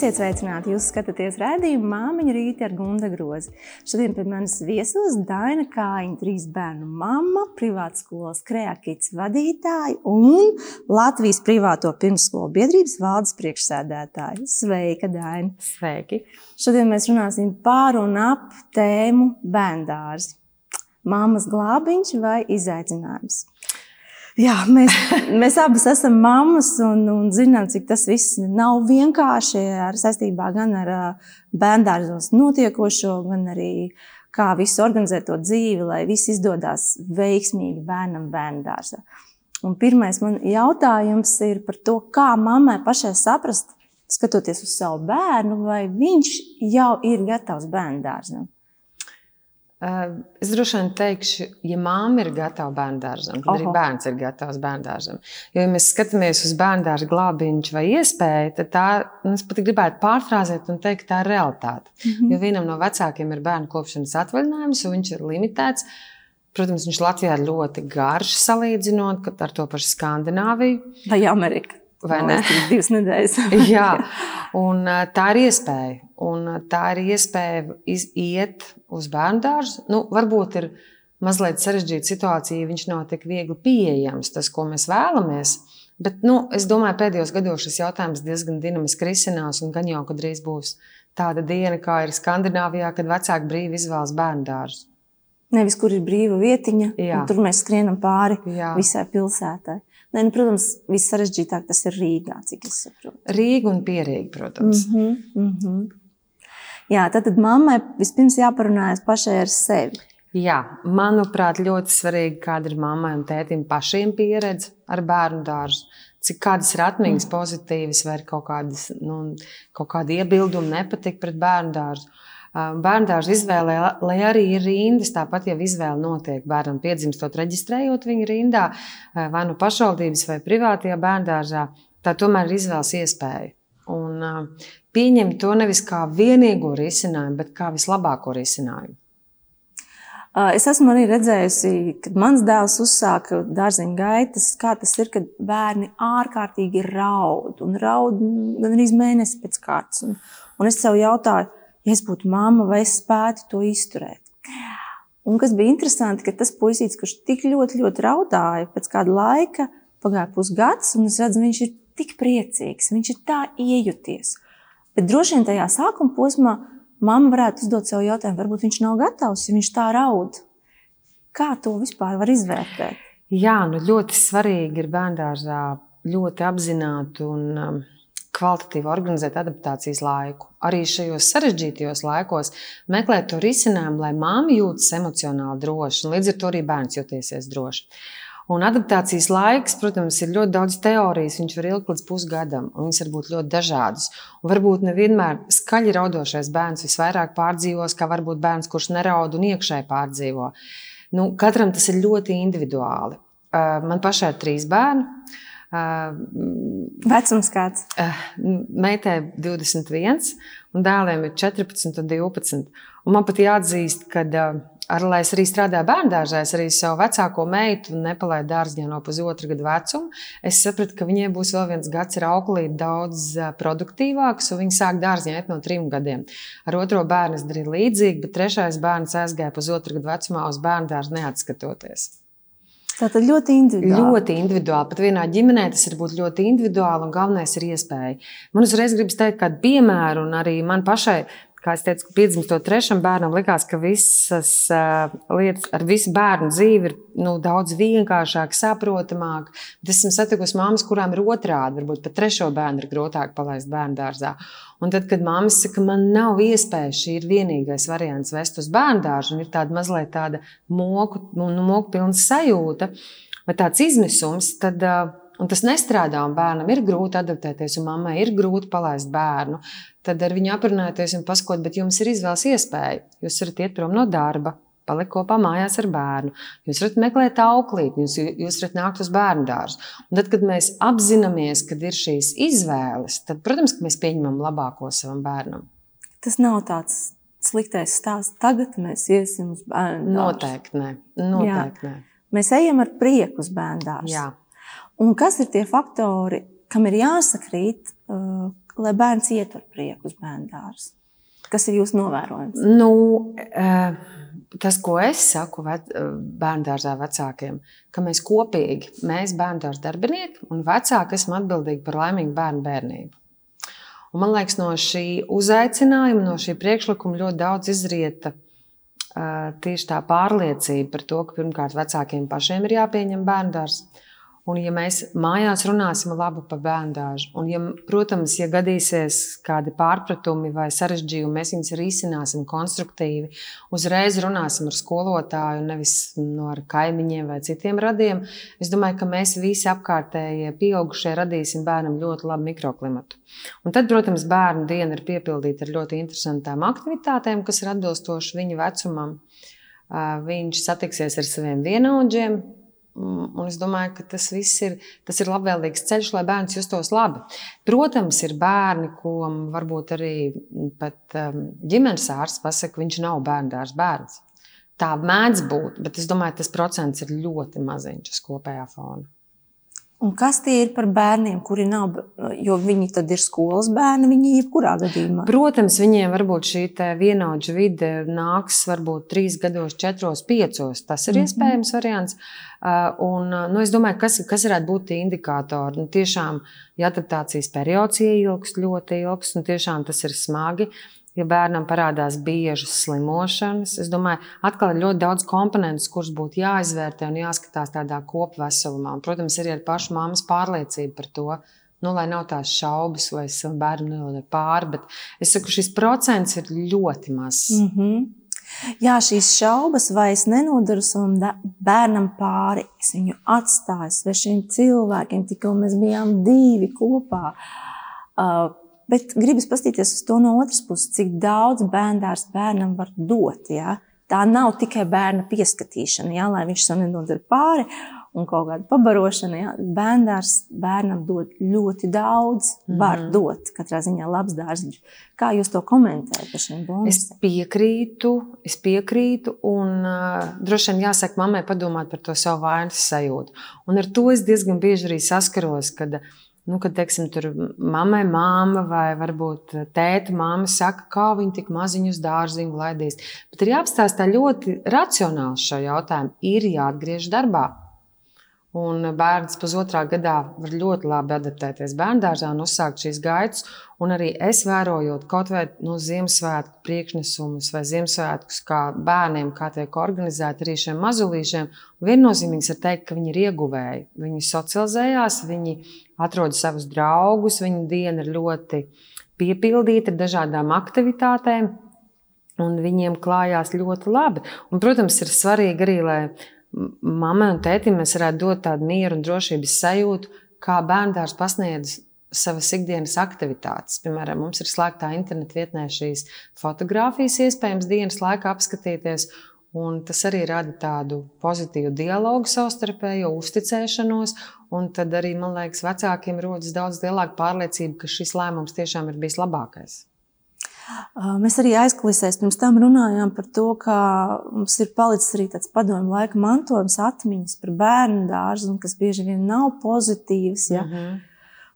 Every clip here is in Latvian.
Esiet sveicināti! Jūs skatāties redzējumu māmiņu rīti ar Gunda grozi. Šodien pie manis viesos Daina Kājiņa, trīs bērnu mamma, privātas skolas kreakīts vadītāja un Latvijas privāto pirmsskolu biedrības valdes priekšsēdētāja. Sveika, Daina! Sveiki! Šodien mēs runāsim pār un ap tēmu bērndārzi. Māmas glābiņš vai izaicinājums? Jā, mēs, mēs abas esam mammas un, un zinām, cik tas viss nav vienkārši ar saistībā gan ar bērngārzos notiekošo, gan arī kā visu organizēt to dzīvi, lai viss izdodas veiksmīgi bērnam bērngārzā. Un pirmais man jautājums ir par to, kā mammai pašai saprast, skatoties uz savu bērnu, vai viņš jau ir gatavs bērngārzam. Es droši vien teikšu, ja māma ir gatava bērnu dārzam, tad Oho. arī bērns ir gatavs bērnu dārzam. Jo, ja mēs skatāmies uz bērnu dārza glābiņu vai iespēju, tad tā, nu, es pat gribētu pārfrāzēt un teikt, tā ir realitāte. Mm -hmm. Jo vienam no vecākiem ir bērnu kopšanas atvaļinājums, un viņš ir limitēts. Protams, viņš Latvijā ir ļoti garš salīdzinot ar to pašu Skandināviju. Vai Ameriku? Vai ne? Divas nedēļas. Jā, un tā ir iespēja. Un tā ir iespēja iet uz bērnu dārzu. Nu, varbūt ir mazliet sarežģīta situācija, ja viņš nav tik viegli pieejams, tas, ko mēs vēlamies. Bet nu, es domāju, pēdējos gados šis jautājums diezgan dinamiski risinās, un gan jau, drīz būs tāda diena, kā ir Skandināvijā, kad vecāki brīvi izvēlas bērnu dārzu. Nevis kur ir brīva vietiņa, tur mēs skrienam pāri Jā. visai pilsētai. Nē, nu, protams, viss sarežģītāk tas ir Rīgā, cik es saprotu. Rīga un Pierīga, protams. Mm -hmm, mm -hmm. Jā, tad, tad mammai vispirms jāparunājas pašai ar sevi. Jā, manuprāt, ļoti svarīgi, kāda ir mammai un tētim pašiem pieredze ar bērnu dārzu. Cik kādas ir atmiņas mm. pozitīvas, vai ir kaut, kādas, nu, kaut kāda iebilduma, nepatīk pret bērnu dārzu. Bērndārza izvēlē, lai arī ir rindas, tāpat jau izvēle notiek bērnam piedzimstot, reģistrējot viņu rindā, vai nu pašvaldības vai privātajā bērndārzā. Tā tomēr ir izvēles iespēja. Un pieņemt to nevis kā vienīgo risinājumu, bet kā vislabāko risinājumu. Es esmu arī redzējusi, kad mans dēls uzsāka dārziņa gaitas, kā tas ir, kad bērni ārkārtīgi raud un raud gan arī mēnesi pēc kārtas. Un, un es sev jautāju, ja es būtu mamma, vai es spētu to izturēt. Un kas bija interesanti, ka tas puisītis, kurš tik ļoti, ļoti raudāja, pēc kāda laika, pagāja pusgads, un es redzu, viņš ir tik priecīgs, viņš ir tā iejuties. Bet droši vien tajā sākuma posmā mamma varētu uzdot sev jautājumu, varbūt viņš nav gatavs, ja viņš tā raud. Kā to vispār var izvērtēt? Jā, nu ļoti svarīgi ir bērngārzā ļoti apzināti un um, kvalitatīvi organizēt adaptācijas laiku. Arī šajos sarežģītajos laikos meklēt to risinājumu, lai māma jūtas emocionāli droši, un līdz ar to arī bērns jūties droši. Un adaptācijas laiks, protams, ir ļoti daudz teorijas. Viņš var ilgt līdz pusgadam, un viņas var būt ļoti dažādas. Un varbūt nevienmēr skaļi raudošais bērns visvairāk pārdzīvos, kā varbūt bērns, kurš neraud un iekšēji pārdzīvo. Nu, katram tas ir ļoti individuāli. Man pašai ir trīs bērni. Vecums kāds? Meitai 21, un dēliem ir 14 un 12. Un man pat jāatzīst, ka ar, lai es arī strādāju bērngārzā, es arī savu vecāko meitu nepalaidu dārzā no pusotra gada vecuma. Es sapratu, ka viņai būs vēl viens gads ar auklīti daudz produktīvāks, un viņi sāk dārzā iet no trim gadiem. Ar otro bērnu es darīju līdzīgi, bet trešais bērns aizgāja pusotra gada vecumā uz bērngārzu neatskatoties. Tātad ļoti individuāli. Ļoti individuāli. Pat vienā ģimenē tas var būt ļoti individuāli, un galvenais ir iespēja. Man uzreiz gribas teikt kādu piemēru, un arī man pašai kā es teicu, piedzimstot trešam bērnam, likās, ka visas uh, lietas ar visu bērnu dzīvi ir nu, daudz vienkāršāk, saprotamāk. Bet esmu satikusi māmas, kurām ir otrādi, varbūt pat trešo bērnu ir grūtāk palaist bērnu dārzā. Un tad, kad mamma saka, man nav iespēja, šī ir vienīgais variants vest uz bērnu dārzu, un ir tāda mazliet tāda moku, nu, moku pilna sajūta vai tāds izmisums, tad uh, un tas nestrādā, un bērnam ir grūti adaptēties, un mammai ir grūti palaist bērnu, tad ar viņu aprunāties un pasakot, bet jums ir izvēles iespēja. Jūs varat iet prom no darba, palikt kopā mājās ar bērnu. Jūs varat meklēt auklīti, jūs, jūs varat nākt uz bērnu dārzu. Un tad, kad mēs apzināmies, ka ir šīs izvēles, tad, protams, mēs pieņemam labāko savam bērnam. Tas nav tāds sliktais stāsts. Tagad mēs iesim uz bērnu dārzu. Noteikti nē. Noteikti nē. Mēs ejam ar prieku uz bērnu dārzu. Un kas ir tie faktori, kam ir jāsakrīt, uh, lai bērns ietver prieku uz bērnu dārzu? Kas ir jūsu novērojums? Nu, uh, tas, ko es saku bērnu dārzā vecākiem, ka mēs kopīgi, mēs bērnu dārza darbinieki un vecāki esam atbildīgi par laimīgu bērnu bērnību. Un man liekas, no šī uzaicinājuma, no šī priekšlikuma ļoti daudz izrieta tieši tā pārliecība par to, ka pirmkārt vecākiem pašiem ir jāpieņem bērnu dārzs. Un, ja mēs mājās runāsim labi par bērnu dārzu, un, ja, protams, ja gadīsies kādi pārpratumi vai sarežģījumi, mēs viņus risināsim konstruktīvi, uzreiz runāsim ar skolotāju, nevis no ar kaimiņiem vai citiem radiem. Es domāju, ka mēs visi apkārtējie pieaugušie radīsim bērnam ļoti labu mikroklimatu. Un tad, protams, bērnu diena ir piepildīta ar ļoti interesantām aktivitātēm, kas ir atbilstoši viņa vecumam. Viņš satiksies ar saviem vienaudžiem, un es domāju, ka tas viss ir, tas ir labvēlīgs ceļš, lai bērns justos labi. Protams, ir bērni, ko varbūt arī pat um, ģimenes ārsts pasakā, ka viņš nav bērndārs bērns. Tā mēdz būt, bet es domāju, tas procents ir ļoti maziņš uz kopējā fona. Un kas tie ir par bērniem, kuri nav, jo viņi tad ir skolas bērni, viņi jebkurā gadījumā? Protams, viņiem varbūt šī vienaudža vide nāks varbūt trīs gados, četros, piecos. Tas ir mm -hmm. iespējams variants. Un, nu, es domāju, kas, kas varētu būt tie indikātori. Nu, tiešām, ja adaptācijas periods ieilgs ļoti ilgs, un tiešām tas ir smagi. Uh, ja bērnam parādās biežas slimošanas. Es domāju, atkal ir ļoti daudz komponentu, kurus būtu jāizvērtē un jāskatās tādā kopveselumā. Un, protams, arī ar pašu māmas pārliecību par to. Nu, lai nav tās šaubas, vai es savu bērnu nelodu pāri, bet es saku, šis procents ir ļoti mazs. Mm -hmm. Jā, šīs šaubas, vai es nenodaru savam bērnam pāri, es viņu atstāju svešiem cilvēkiem, tikko mēs bijām divi kopā. Uh, Bet gribas paskatīties uz to no otras puses, cik daudz bērndārs bērnam var dot. Ja? Tā nav tikai bērna pieskatīšana, ja? lai viņš to nedodara pāri un kaut kāda pabarošana. Ja? Bērndārs bērnam dod ļoti daudz, var mm dot katrā ziņā labs dārziņš. Kā jūs to komentējat par šiem bonusiem? Es piekrītu, es piekrītu, un uh, droši vien jāsaka mammai padomāt par to savu vainas sajūtu. Un ar to es diezgan bieži arī saskaros, kad uh, Nu, kad, teiksim, tur mammai māma vai varbūt tēta māma saka, kā viņi tik maziņu uz dārziņu laidīs. Bet ir jāapstāsta ļoti racionāli šo jautājumu. Ir jāatgriež darbā. Un bērns pusotrā gadā var ļoti labi adaptēties bērngārzā un uzsākt šīs gaitas. Un arī es vērojot kaut vai no Ziemassvētku priekšnesumus vai Ziemassvētkus, kā bērniem, kā tiek organizēti arī šiem mazulīšiem, viennozīmīgs ir teikt, ka viņi ir ieguvēji. Viņi socializējās, viņi atrod savus draugus, viņu diena ir ļoti piepildīta ar dažādām aktivitātēm. Un viņiem klājās ļoti labi. Un, protams, ir svarīgi arī, lai mammai un tētim mēs varētu dot tādu mieru un drošības sajūtu, kā bērns pasniedz savas ikdienas aktivitātes. Piemēram, mums ir slēgtā interneta vietnē šīs fotogrāfijas, iespējams, dienas laikā apskatīties. Un tas arī rada tādu pozitīvu dialogu, savstarpējo uzticēšanos. Un tad arī, man liekas, vecākiem rodas daudz lielāka pārliecība, ka šis lēmums tiešām ir bijis labākais. Mēs arī aizkulisēs pirms tam runājām par to, ka mums ir palicis arī tāds padomju laika mantojums, atmiņas par bērnu dārzu, kas bieži vien nav pozitīvas. Ja? Mm -hmm.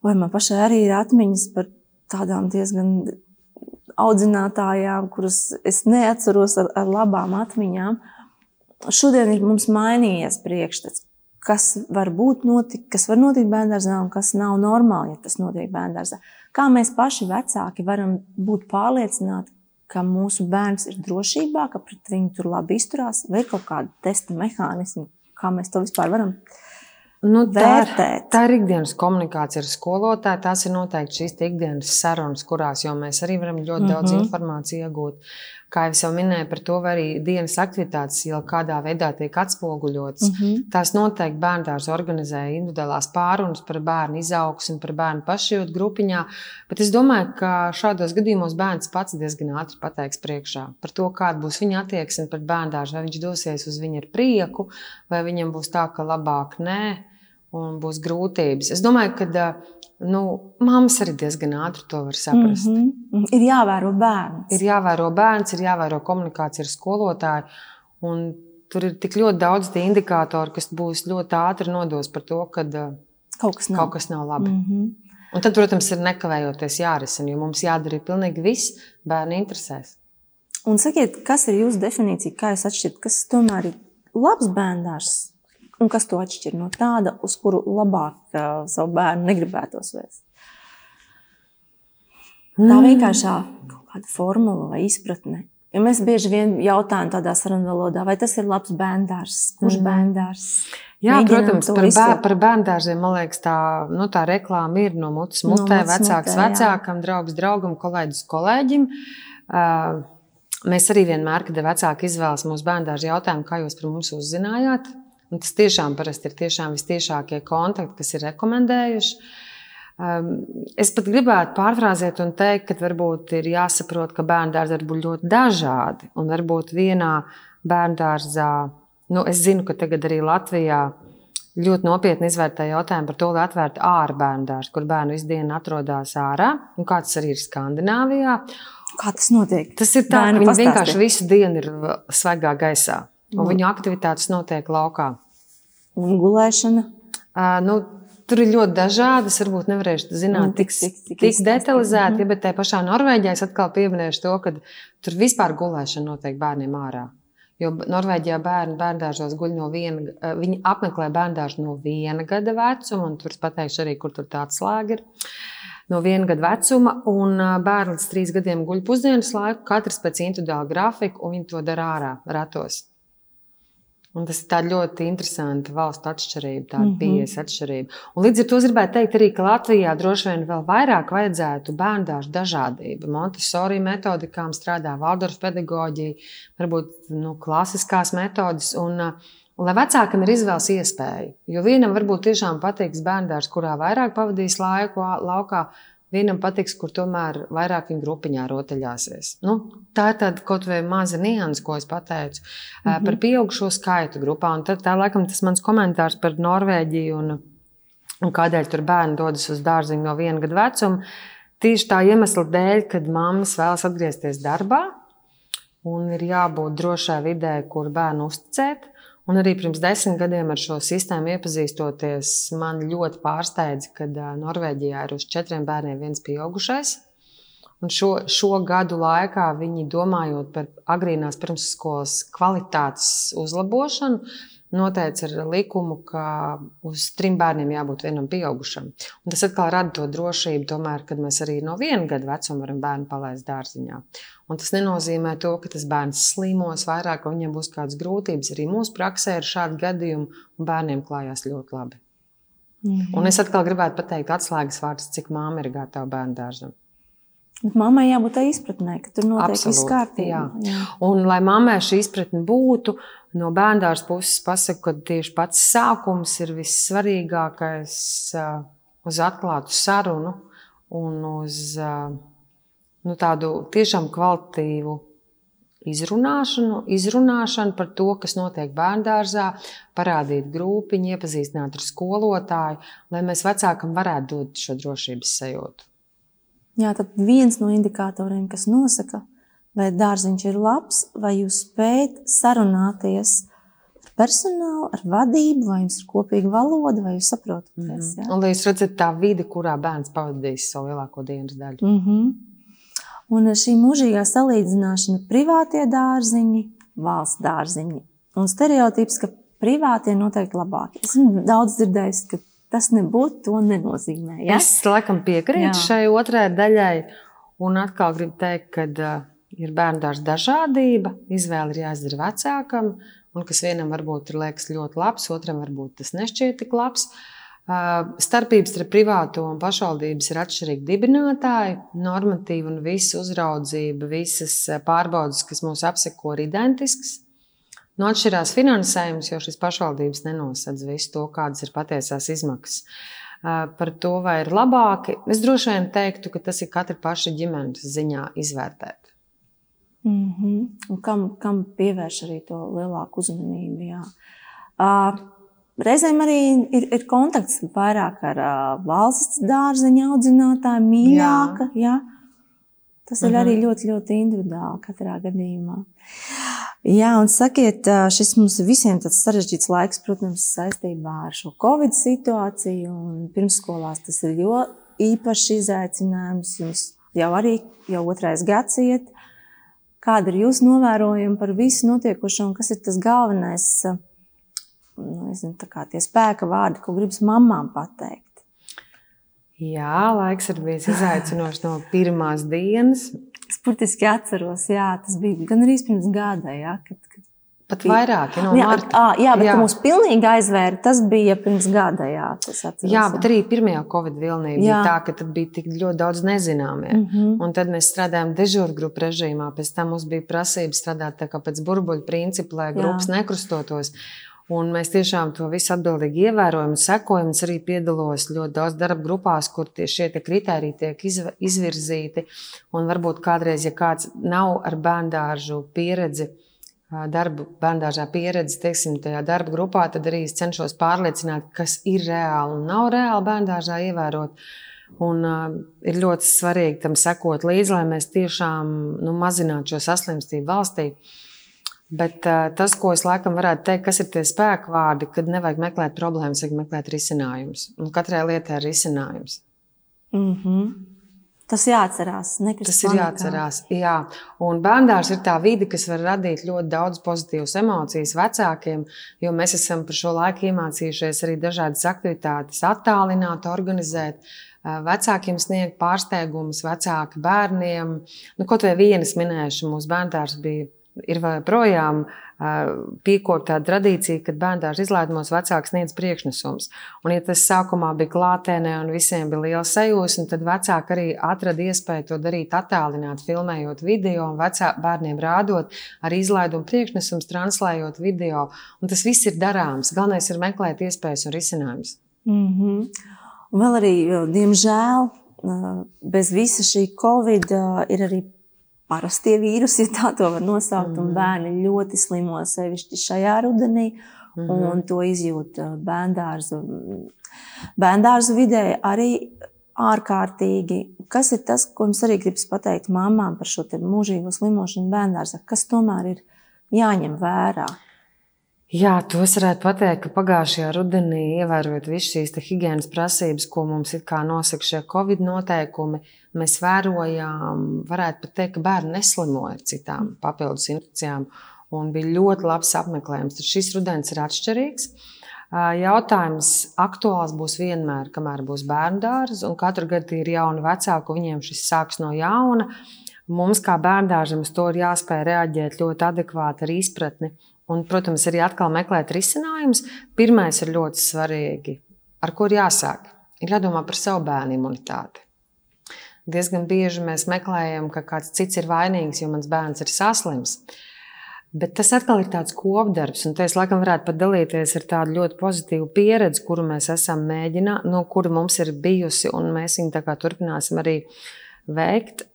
Vai man pašai arī ir atmiņas par tādām diezgan audzinātājām, kuras es neatceros ar, ar labām atmiņām. Šodien ir mums mainījies priekšstats, kas var būt notikt, kas var notikt bērngārzā un kas nav normāli, ja tas notiek bērngārzā. Kā mēs paši vecāki varam būt pārliecināti, ka mūsu bērns ir drošībā, ka pret viņu tur labi izturās, vai ir kaut kāda testa mehānisma, kā mēs to vispār varam nu, tā, ir, tā ir ikdienas komunikācija ar skolotāju. Tās ir noteikti šīs ikdienas sarunas, kurās mēs arī varam ļoti mm -hmm. daudz informāciju iegūt kā jau minēju, par to, arī dienas aktivitātes jau kādā veidā tiek atspoguļotas. Mm -hmm. Tās noteikti bērndārs organizē individuālās pārunas par bērnu izaugsmu, par bērnu pašjūtu grupiņā. Bet es domāju, ka šādos gadījumos bērns pats diezgan ātri pateiks priekšā par to, kāda būs viņa attieksme pret bērndārzu. Vai viņš dosies uz viņu ar prieku, vai viņam būs tā, ka labāk nē, un būs grūtības. Es domāju, ka nu, mammas arī diezgan ātri to var saprast. Mm -hmm. Ir jāvēro bērns. Ir jāvēro bērns, ir jāvēro komunikācija ar skolotāju. Tur ir tik ļoti daudz tie indikātori, kas būs ļoti ātri nodos par to, ka kaut kas nav, kaut kas nav labi. Mm -hmm. Un tad, protams, ir nekavējoties jārisina, jo mums jādara pilnīgi viss bērnu interesēs. Un sakiet, kas ir jūsu definīcija, kā jūs atšķirat, kas tomēr ir labs bērns un kas to atšķir no tāda, uz kuru labāk uh, savu bērnu negribētos vēst? Tā Mm. vienkāršā kaut kāda formula vai izpratne. Ja mēs bieži vien jautājam tādā sarunvalodā, vai tas ir labs bērns, kurš Mhm. bērns? Jā, Mēģinām protams, par, bēr, par bērngārziem man liekas, tā, nu, tā reklāma ir no mutes No mutē, mutes vecāks mutē, jā. vecākam, draugs draugam, kolēģis kolēģim. Uh, mēs arī vienmēr, kad vecāki izvēlas mūsu bērngārzu jautājumu, kā jūs par mums uzzinājāt, un tas tiešām parasti ir tiešām vistiešākie kontakti, kas ir rekomendējuši. Um, es pat gribētu pārfrāzēt un teikt, ka varbūt ir jāsaprot, ka bērngārzi var būt ļoti dažādi. Un varbūt vienā bērngārzā, nu, es zinu, ka tagad arī Latvijā ļoti nopietni izvērtē jautājumu par to, lai atvērtu ārbērnu dārstu, kur bērnu visu dienu atrodas ārā, un kā tas arī ir Skandināvijā. Kā tas notiek? Tas ir tā, Bērni ka viņi pastāsti. vienkārši visu dienu ir svaigā gaisā, un Nu. viņu aktivitātes notiek laukā. Un gulēšana. Uh, nu, tur ir ļoti dažādas. Varbūt nevarēšu zināt Un tik, tik- tik, tik- detalizēti, Mhm. ja, bet tajā pašā Norvēģijā es atkal pieminēšu to, ka tur vispār gulēšana notiek bērniem ārā. Jo Norvēģijā bērni bērngārzos guļ no viena, viņi apmeklē bērngārzu no viena gada vecuma, un tur es pateikšu arī, kur tur tā atslēga ir. No viena gada vecuma, un ā, bērni līdz trīs gadiem guļ pusdienas laiku, katrs pēc individuāla grafika, un viņi to dara ārā, ratos. Un tas ir tā ļoti interesanti valstu atšķirība, tāda mm. -hmm. pieejas atšķirība. Un līdz ar to gribētu teikt arī, ka Latvijā droši vien vēl vairāk vajadzētu bērnu dažādību. Montesori metodikām strādā Valdorfa pedagoģija, varbūt nu, klasiskās metodas. Un, uh, lai vecākam ir izvēles iespēja, jo vienam varbūt tiešām patiks bērns, kurā vairāk pavadīs laiku laukā, vienam patiks, kur tomēr vairāk viņa grupiņā rotaļāsies. Nu, tā ir tāda kaut vai maza nianses, ko es pateicu mm. -hmm. par pieaugušo skaitu grupā. Un tad tā laikam tas mans komentārs par Norvēģiju un, un kādēļ tur bērni dodas uz dārziņu no viena gada vecuma. Tieši tā iemesla dēļ, kad mammas vēlas atgriezties darbā un ir jābūt drošai vidē, kur bērnu uzticēt. Un arī pirms desmit gadiem ar šo sistēmu iepazīstoties, man ļoti pārsteidza, ka Norvēģijā ir uz četriem bērniem viens pieaugušais. Un šo, šo gadu laikā viņi domājot par agrīnās pirmsskolas kvalitātes uzlabošanu, noteica ar likumu, ka uz trim bērniem jābūt vienam pieaugušam. Un tas atkal rada to drošību, tomēr, kad mēs arī no viena gada vecuma varam bērnu palaist dārziņā. Un tas nenozīmē to, ka tas bērns slimos vairāk, ka viņam būs kādas grūtības. Arī mūsu praksē ir šādi gadījumi, un bērniem klājās ļoti labi. Mhm. Un es atkal gribētu pateikt atslēgas vārdus, cik māma ir gatava bērnu dārzam. Bet mammai jābūt tā izpratnē, ka tur notiek viss Absolūti, kārtībā. jā. Jā. Un, lai mammai šī izpratne būtu, no bērnās puses pasaku, ka tieši pats sākums ir vissvarīgākais uz atklātu sarunu un uz uh, nu, tādu tiešām kvalitīvu izrunāšanu, izrunāšanu par to, kas notiek bērngārzā, parādīt grupiņu, iepazīstināt ar skolotāju, lai mēs vecākam varētu dot šo drošības sajūtu. Jā, tad viens no indikatoriem, kas nosaka, vai dārziņš ir labs, vai jūs spējat sarunāties ar personālu, ar vadību, vai jums ir kopīga valoda, vai jūs saprotat, Mm -hmm. Un lai jūs redzat tā vide, kurā bērns pavadīs savu lielāko dienas daļu. Mm -hmm. Un šī mūžīgā salīdzināšana, privātie dārziņi, valsts dārziņi un stereotips, ka privātie noteikti labāki. Esmu daudz dzirdējis, ka tas nebūtu, to nenozīmē. Ja? Es laikam piekrītu Jā. šai otrajai daļai, un atkal gribu teikt, ka uh, ir bērnu dārza dažādība, izvēle ir jāizdara vecākam, un kas vienam varbūt ir liekas ļoti labs, otram varbūt tas nešķiet tik labs. Uh, Starpības starp privāto un pašvaldības ir atšķirīgi dibinātāji, normatīvi un visa uzraudzība, visas pārbaudas, kas mūs apseko, ir identiskas. Nu, atšķirās finansējums, jo šis pašvaldības nenosedz visu to, kādas ir patiesās izmaksas. Par to, vai ir labāki, es droši vien teiktu, ka tas ir katra paša ģimenes ziņā izvērtēt. Mm -hmm. Un kam, kam pievērš arī to lielāku uzmanību? Jā. Uh, reizēm arī ir, ir kontakts vairāk ar uh, valsts dārzeņa audzinātāju, mīļāka. Jā. Jā. Tas ir Mhm. arī ļoti, ļoti individuāli katrā gadījumā. Jā, un sakiet, šis mums visiem tāds sarežģīts laiks, protams, saistībā ar šo Covid situāciju. un Pirmsskolās tas ir jo īpašs izaicinājums. Jums jau arī jau otrais gads iet. Kāda ir jūsu novērojuma par visu notiekošo un kas ir tas galvenais, nu, nezinu, tie spēka vārdi, ko gribas mamām pateikt? Jā, laiks ir bijis izaicinošs no pirmās dienas. Es burtiski atceros, jā, tas bija gan arī pirms gada, jā, kad, kad Pat vairāk, ja no jā, marta. À, jā, bet jā. mums pilnīgi aizvēra. Tas bija pirms gada. Jā, atceros, jā bet arī pirmajā Covid vilnī bija tā, ka tad bija tik ļoti daudz nezināmie. Mm -hmm. Un tad mēs strādājām dežūrgrupu režīmā. Pēc tam mums bija prasība strādāt pēc burbuļu principa, lai grupas jā. nekrustotos. Un mēs tiešām to visu atbildīgi ievērojam un sekojam. Es arī piedalos ļoti daudz darba grupās, kur tieši šie kriteriji tiek izvirzīti. Un varbūt kādreiz, ja kāds nav ar bērnu pieredzi, darbu bērngārzā pieredzi, teiksim, tajā darba grupā, tad arī es cenšos pārliecināt, kas ir reāli un nav reāli bērngārzā ievērot. Un, uh, ir ļoti svarīgi tam sekot līdzi, lai mēs tiešām nu, mazinātu šo saslimstību valstī. Bet uh, tas, ko es laikam varētu teikt, kas ir tie spēku vārdi, kad nevajag meklēt problēmas, vajag meklēt risinājumus. Un katrai lietai ir risinājums. Mm -hmm. Tas jāatcerās. Tas ir jāatcerās. Jā. Un bērnās ir tā vide, kas var radīt ļoti daudz pozitīvas emocijas vecākiem, jo mēs esam par šo laiku iemācījušies arī dažādas aktivitātes, attālināt, organizēt. Vecākiem sniegt pārsteigumus, vecāki bērniem. Nu, kaut vai vienas minēšu, mūsu bērns bija ir projām piekopta tāda tradīcija, kad bērnu izlaidumos vecāks sniedz priekšnesums. Un, ja tas sākumā bija klātienē un visiem bija liela sajūsma, tad vecāki arī atrada iespēju to darīt attālināti, filmējot video un vecā, bērniem rādot ar izlaidumu priekšnesumus, translējot video. Un tas viss ir darāms. Galvenais ir meklēt iespējas un risinājumus. Mm -hmm. Un vēl arī, diemžēl, bez visa šī covid ir arī parastie vīrusi, ja tā to var nosaukt. Mm -hmm. Bērni ļoti slimo sevišķi šajā rudenī, -hmm. un to izjūt bērndārzu, bērndārzu vidē arī ārkārtīgi. Kas ir tas, ko mums arī gribas pateikt mamām par šo mūžīgo slimošanu bērndārzā? Kas tomēr ir jāņem vērā? Jā, to es varētu pateikt, ka pagājušajā rudenī, ievērojot visas šīs higiēnas prasības, ko mums nosaka šie covid noteikumi, mēs vērojām, varētu pat teikt, ka bērni neslimoja ar citām papildus infekcijām. Un bija ļoti labs apmeklējums. Tad šis rudens ir atšķirīgs. Jautājums aktuāls būs vienmēr, kamēr būs bērnu dārza, un katru gadu ir jauni vecāki, viņiem šis sāks no jauna. Mums, kā bērnam, uz to ir jāspēj reaģēt ļoti adekvāti ar izpratni. Un, protams, arī atkal meklēt risinājumus. Pirmais ir ļoti svarīgi, ar ko ir jāsāk. Ir jādomā par savu bērnu imunitāti. Diezgan bieži mēs meklējam, ka kāds cits ir vainīgs, jo mans bērns ir saslims. Bet tas atkal ir tāds kopdarbs, un es laikam varētu pat dalīties ar tādu ļoti pozitīvu pieredzi, kuru mēs esam mēģinājuši, no kura mums ir bijusi, un mēs viņu turpināsim arī veikt.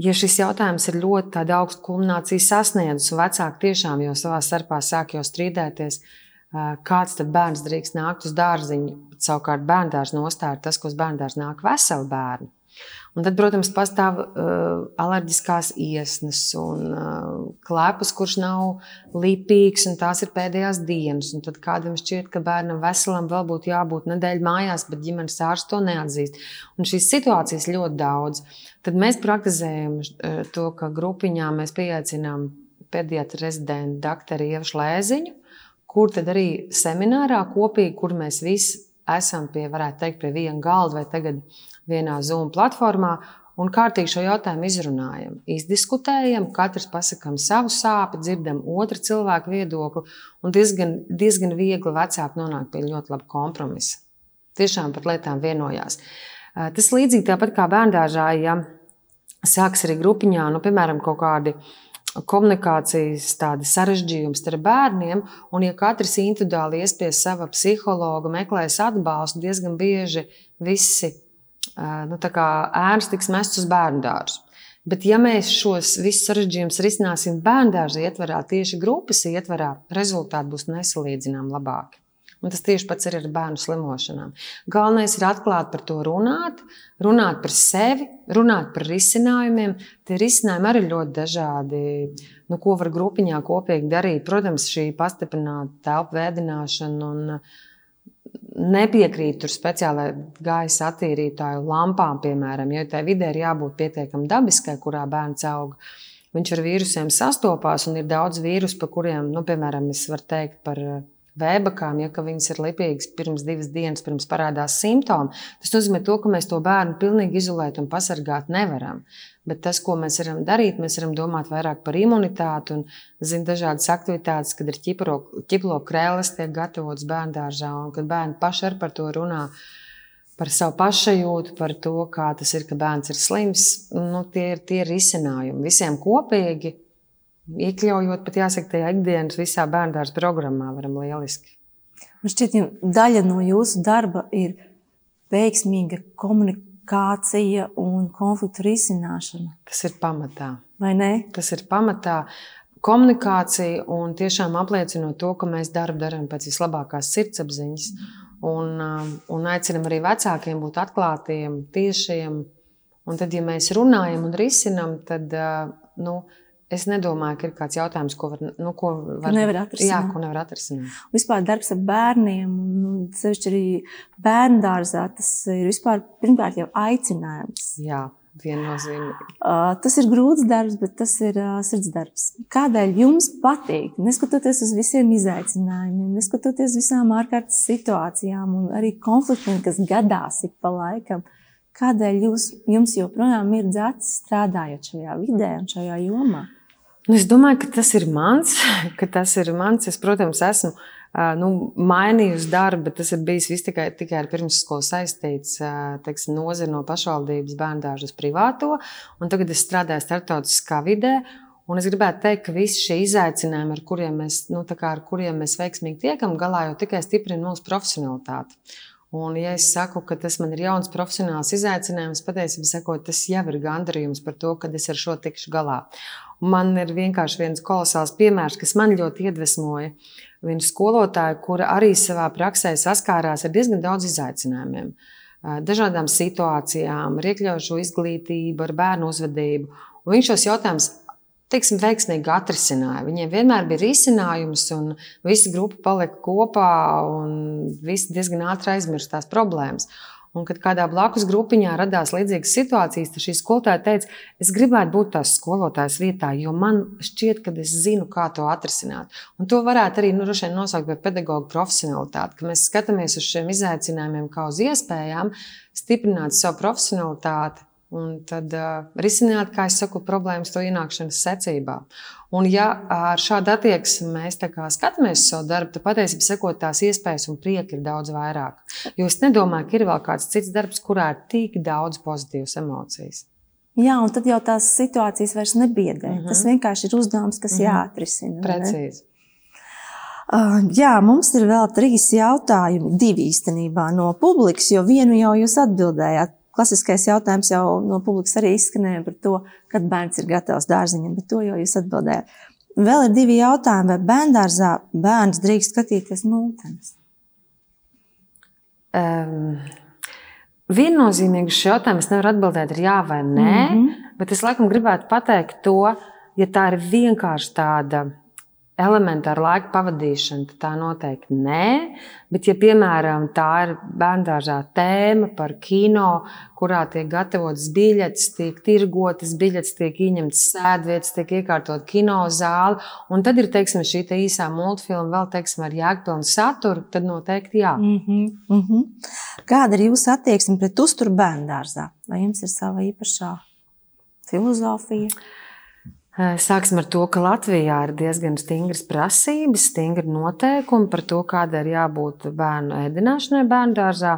Ja šis jautājums ir ļoti augstu kulmināciju sasniedzis, un vecāki tiešām jau savā starpā sāk jau strīdēties, kāds tad bērns drīkst nākt uz dārziņu, savukārt bērndārs nostāja tas, ka uz bērndārs nāk veseli bērni. Un tad, protams, pastāv uh, alerģiskās iesnas un uh, klēpus, kurš nav lipīgs, un tās ir pēdējās dienas. Un tad kādam šķiet, ka bērnam veselam vēl būtu jābūt nedēļu mājās, bet ģimenes ārsts to neatzīst. Un šīs situācijas ļoti daudz. Tad mēs praktizējam uh, to, ka grupiņā mēs pieaicinām pediatra rezidentu doktoru Ievu Šlēziņu, kur tad arī seminārā kopīgi, kur mēs visi esam pie, varētu teikt, pie viena galda vai tagad vienā Zoom platformā un kārtīgi šo jautājumu izrunājam, izdiskutējam, katrs pasakām savu sāpju, dzirdam otru cilvēku viedokli, un diezgan, diezgan viegli vecāki nonāk pie ļoti laba kompromisa. Tiešām par lietām vienojās. Tas līdzīgi tāpat kā bērngāžā, ja sāks arī grupiņā, nu, piemēram, kaut kādi komunikācijas sarežģījumi starp bērniem, un ja katrs individuāli ies pie sava psihologa, meklēs atbalstu, diezgan bieži visi nu, ēnas tiks mestas uz bērnu dārzu. Bet, ja mēs šos visus sarežģījumus risināsim bērnu dārza ietvarā, tieši grupas ietvarā, rezultāti būs nesalīdzināmi labāki. Un tas tieši pats ir ar bērnu slimošanām. Galvenais ir atklāt par to runāt, runāt par sevi, runāt par risinājumiem. Tie risinājumi arī ļoti dažādi. Nu, ko var grupiņā kopīgi darīt? Protams, šī pastiprināta telpu vēdināšana un nepiekrītu speciālai gaisa attīrītāju lampām, piemēram, jo tai vidē ir jābūt pietiekami dabiskai, kurā bērns aug. Viņš ar vīrusiem sastopās, un ir daudz vīrusu, par kuriem, nu, piemēram, es varu teikt par vēbakām, ja viņas ir lipīgas pirms divas dienas, pirms parādās simptomi. Tas nozīmē, to, ka mēs to bērnu pilnīgi izolēt un pasargāt nevaram. Bet tas, ko mēs varam darīt, mēs varam domāt vairāk par imunitāti un zin, dažādas aktivitātes, kad ir ķiplo krēsls, tiek gatavots bērnu dārzā, un kad bērni paši ar par to runā. Par savu pašsajūtu, par to, kā tas ir, ka bērns ir slims. Nu, tie ir tie risinājumi visiem kopīgi, iekļaujot pat jāsaka, tajā ikdienas visā bērnu programmā, varam lieliski. Man šķiet, daļa no jūsu darba ir veiksmīga komunikācija un konfliktu risināšana. Tas ir pamatā. Vai ne? Tas ir pamatā. Komunikācija un tiešām apliecinot to, ka mēs darbu darām pēc vislabākās sirdsapziņas. Un, um, un aicinam arī vecākiem būt atklātiem, tiešiem. Un tad, ja mēs runājam un risinām, tad uh, nu, Es nedomāju, ka ir kāds jautājums, ko, var, nu, ko var, nevar atrisināt. Jā, ko nevar atrisināt. Vispār darbs ar bērniem, nu, sevišķi arī bērnu dārzā, tas ir vispār pirmkārt jau aicinājums. Jā. Viennozīmīgi. Uh, tas ir grūts darbs, bet tas ir uh, sirds darbs. Kādēļ jums patīk, neskatoties uz visiem izaicinājumiem, neskatoties uz visām ārkārtas situācijām un arī konfliktiem, kas gadās ik pa laikam, kādēļ jūs, jums joprojām ir dzēts strādājot šajā vidē un šajā jomā? Nu, es domāju, ka tas ir mans. Tas ir mans. Es, protams, esmu nu, mainījusi darbu, bet tas ir bijis tikai, tikai ar pirmsskolu saistīts teiksim, nozari no pašvaldības bērnu dārza uz privāto. Tagad es strādāju starptautiskā vidē. Un es gribētu teikt, ka visi šie izaicinājumi, ar kuriem mēs, nu, ar kuriem mēs veiksmīgi tiekam galā, jau tikai stiprina mūsu profesionalitāti. Un, ja es saku, ka tas man ir jauns profesionāls izaicinājums, patiesībā sakot, tas jau ir gandarījums par to, ka es ar šo tikšu galā. Man ir vienkārši viens kolosāls piemērs, kas man ļoti iedvesmoja. Viena skolotāja, kura arī savā praksē saskārās ar diezgan daudz izaicinājumiem, dažādām situācijām, ar iekļaujošo izglītību, ar bērnu uzvedību. Un viņš šos jautājumus teiksim, veiksmīgi atrisināja. Viņiem vienmēr bija risinājums, un visa grupa palika kopā, un visi diezgan ātri aizmirst tās problēmas. Un, kad kādā blakus grupiņā radās līdzīgas situācijas, tad šī skolotāja teica, es gribētu būt tās skolotājas vietā, jo man šķiet, ka es zinu, kā to atrisināt. Un to varētu arī nu, nosaukt par pedagoģu profesionalitāti, ka mēs skatāmies uz šiem izaicinājumiem kā uz iespējām, stiprināt savu profesionalitāti Un tad uh, risināt, kā jau saku, problēmas to ienākšanas secībā. Un, ja ar šādu attieksmi mēs skatāmies uz savu darbu, tad patiesībā sekot tās iespējas un prieka ir daudz vairāk. Jo es nedomāju, ka ir vēl kāds cits darbs, kurā ir tik daudz pozitīvas emocijas. Jā, un tad jau tās situācijas vairs nebiedē. Mm -hmm. Tas vienkārši ir uzdevums, kas mm -hmm. jāatrisina. Precīzi. Uh, jā, mums ir vēl trīs jautājumi, divi īstenībā no publikas, jo vienu jau jūs atbildējāt klasiskais jautājums jau no publikas arī izskanēja par to, kad bērns ir gatavs dārziņam, bet to jau jūs atbildējāt. Vēl ir divi jautājumi, vai bērngārzā bērns drīkst skatīties mūtenes? Um, viennozīmīgi šis jautājums nevar atbildēt ar jā vai nē, mm -hmm. bet es laikam gribētu pateikt to, ja tā ir vienkārši tāda elementāra laika pavadīšana, tad tā noteikti nē. Bet, ja piemēram tā ir bērngārzā tēma par kino, kurā tiek gatavotas biļetes, tiek tirgotas biļetes, tiek ieņemtas sēdvietas, tiek iekārtot kino zāle, un tad ir teiksim, šī te īsā multfilma vēl teiksim, ar jēgpilnu saturu, tad noteikti jā. Mm -hmm, mm -hmm. Kāda ir jūsu attieksme pret uzturu bērngārzā? Vai jums ir sava īpašā filozofija? Sāksim ar to, ka Latvijā ir diezgan stingras prasības, stingri noteikumi par to, kāda ir jābūt bērnu ēdināšanai bērnu dārzā.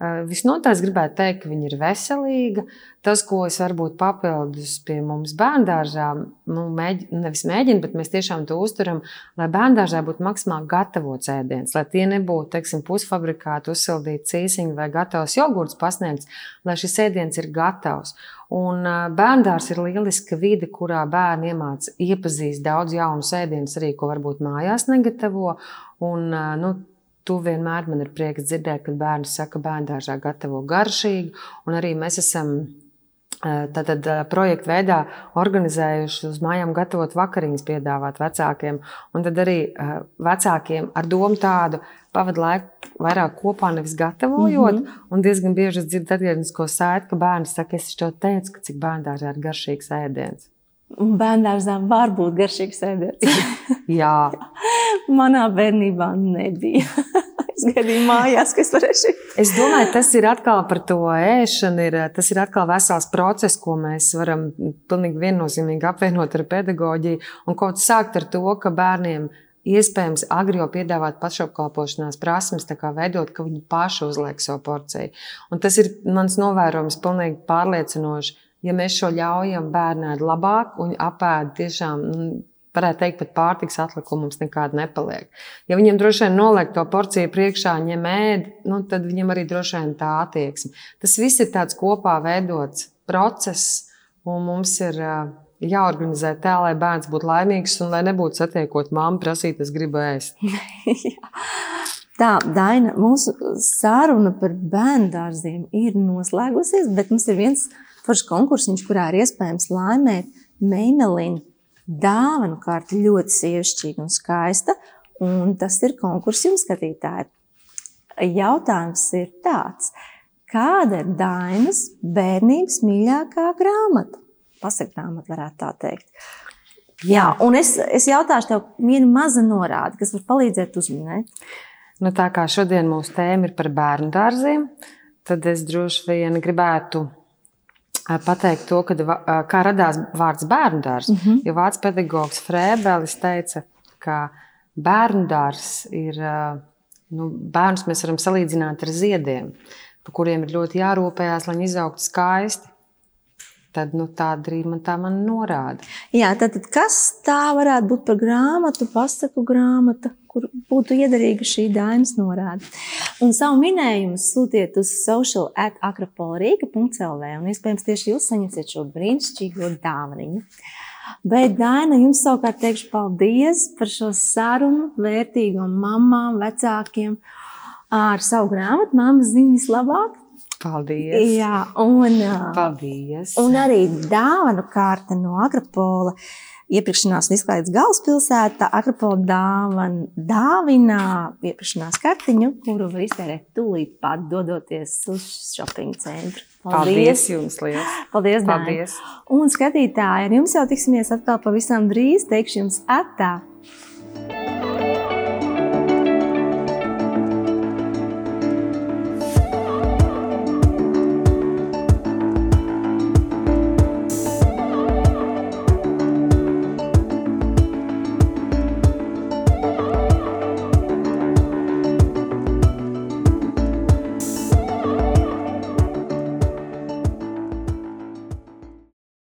Visnotaļ es gribētu teikt, ka viņa ir veselīga. Tas, ko es varbūt papildus pie mums bērngārzā, nu, mēģ, nevis mēģinu, bet mēs tiešām to uzturam, lai bērngārzā būtu maksimāli gatavots ēdiens, lai tie nebūtu teiksim, pusfabrikāti, uzsildīti cīsiņi vai gatavs jogurts pasniegts, lai šis ēdiens ir gatavs. Un bērngārs ir lieliska vide, kurā bērni iemācās iepazīt daudz jaunu sēdienus, arī ko varbūt mājās negatavo. Un, nu, Tu vienmēr man ir prieks dzirdēt, kad bērni saka, ka bērngārzā gatavo garšīgi, un arī mēs esam Tātad projekta veidā organizējuši uz mājām gatavot vakariņas, piedāvāt vecākiem. Un tad arī vecākiem ar domu tādu pavadu laiku vairāk kopā, nevis gatavojot. Mm -hmm. Un diezgan bieži es dzirdu atgrieznisko saiti, ka bērni saka, es to teicu, ka cik bērndārzā ir garšīgs ēdiens. Un bērnārzā var būt garšīgs ēdiens. Jā. Manā bērnībā nebija es gaidīju mājās, ka es varēšu. Es domāju, tas ir atkal par to ēšanu. Ir, tas ir atkal vesels process, ko mēs varam pilnīgi viennozīmīgi apvienot ar pedagoģiju. Un kaut sākt ar to, ka bērniem iespējams agri jau piedāvāt pašapkalpošanās prasmes, tā kā veidot, ka viņi paši uzliek savu porciju. Un tas ir mans novērojums pilnīgi pārliecinoši. Ja mēs šo ļaujam bērniem labāk un apēd tiešām varētu teikt, pat pārtiks atlikumu mums nekāda nepaliek. Ja viņam droši vien noliek to porciju priekšā, ņem ēd, nu, tad viņam arī droši vien tā attieksme. Tas viss ir tāds kopā veidots process, un mums ir jāorganizē tā, lai bērns būtu laimīgs un lai nebūtu satiekot mammu, prasīt, es gribu ēst. Tā, Daina, mūsu saruna par bērnu dārziem ir noslēgusies, bet mums ir viens foršs konkursiņš, kurā ir iespējams laimēt Meimelinu dāvanu kārta ļoti sievišķīga un skaista, un tas ir konkurss jums skatītāji. Jautājums ir tāds, kāda ir Dainas bērnības mīļākā grāmata? Pasaka grāmata varētu tā teikt. Jā, un es, es jautāšu tev vienu mazu norādi, kas var palīdzēt uzminēt. Nu, tā kā šodien mūsu tēma ir par bērnu dārziem, tad es droši vien gribētu pateikt to, kad, kā radās vārds bērnu dārzs. Mm -hmm. Jo vācu pedagogs Frēbelis teica, ka bērnu dārzs ir, nu, bērnus mēs varam salīdzināt ar ziediem, par kuriem ir ļoti jārūpējās, lai viņi izaugtu skaisti. Tad nu, tāda arī man tā man norāda. Jā, tad, tad kas tā varētu būt par grāmatu, pasaku grāmatu, kur būtu iederīga šī dainas norāde? Un savu minējumu sūtiet uz social at akropolrīga.lv un iespējams tieši jūs saņemsiet šo brīnišķīgo dāvaniņu. Bet, Daina, jums savukārt teikšu paldies par šo sarunu vērtīgo mamām, vecākiem ar savu grāmatu, Māmas ziņas labāk. Paldies! Jā, un, Paldies. un arī dāvanu kārta no Agropola. Iepirkšanās un izklaides galvaspilsētā Agropola dāvan, dāvinā iepirkšanās kartiņu, kuru var iztērēt tūlīt pat dodoties uz shopping centru. Paldies, Paldies jums! Liels. Paldies! Paldies! Dāņa. Un skatītāji, ar jums jau tiksimies atkal pavisam drīz. Teikšu jums atā!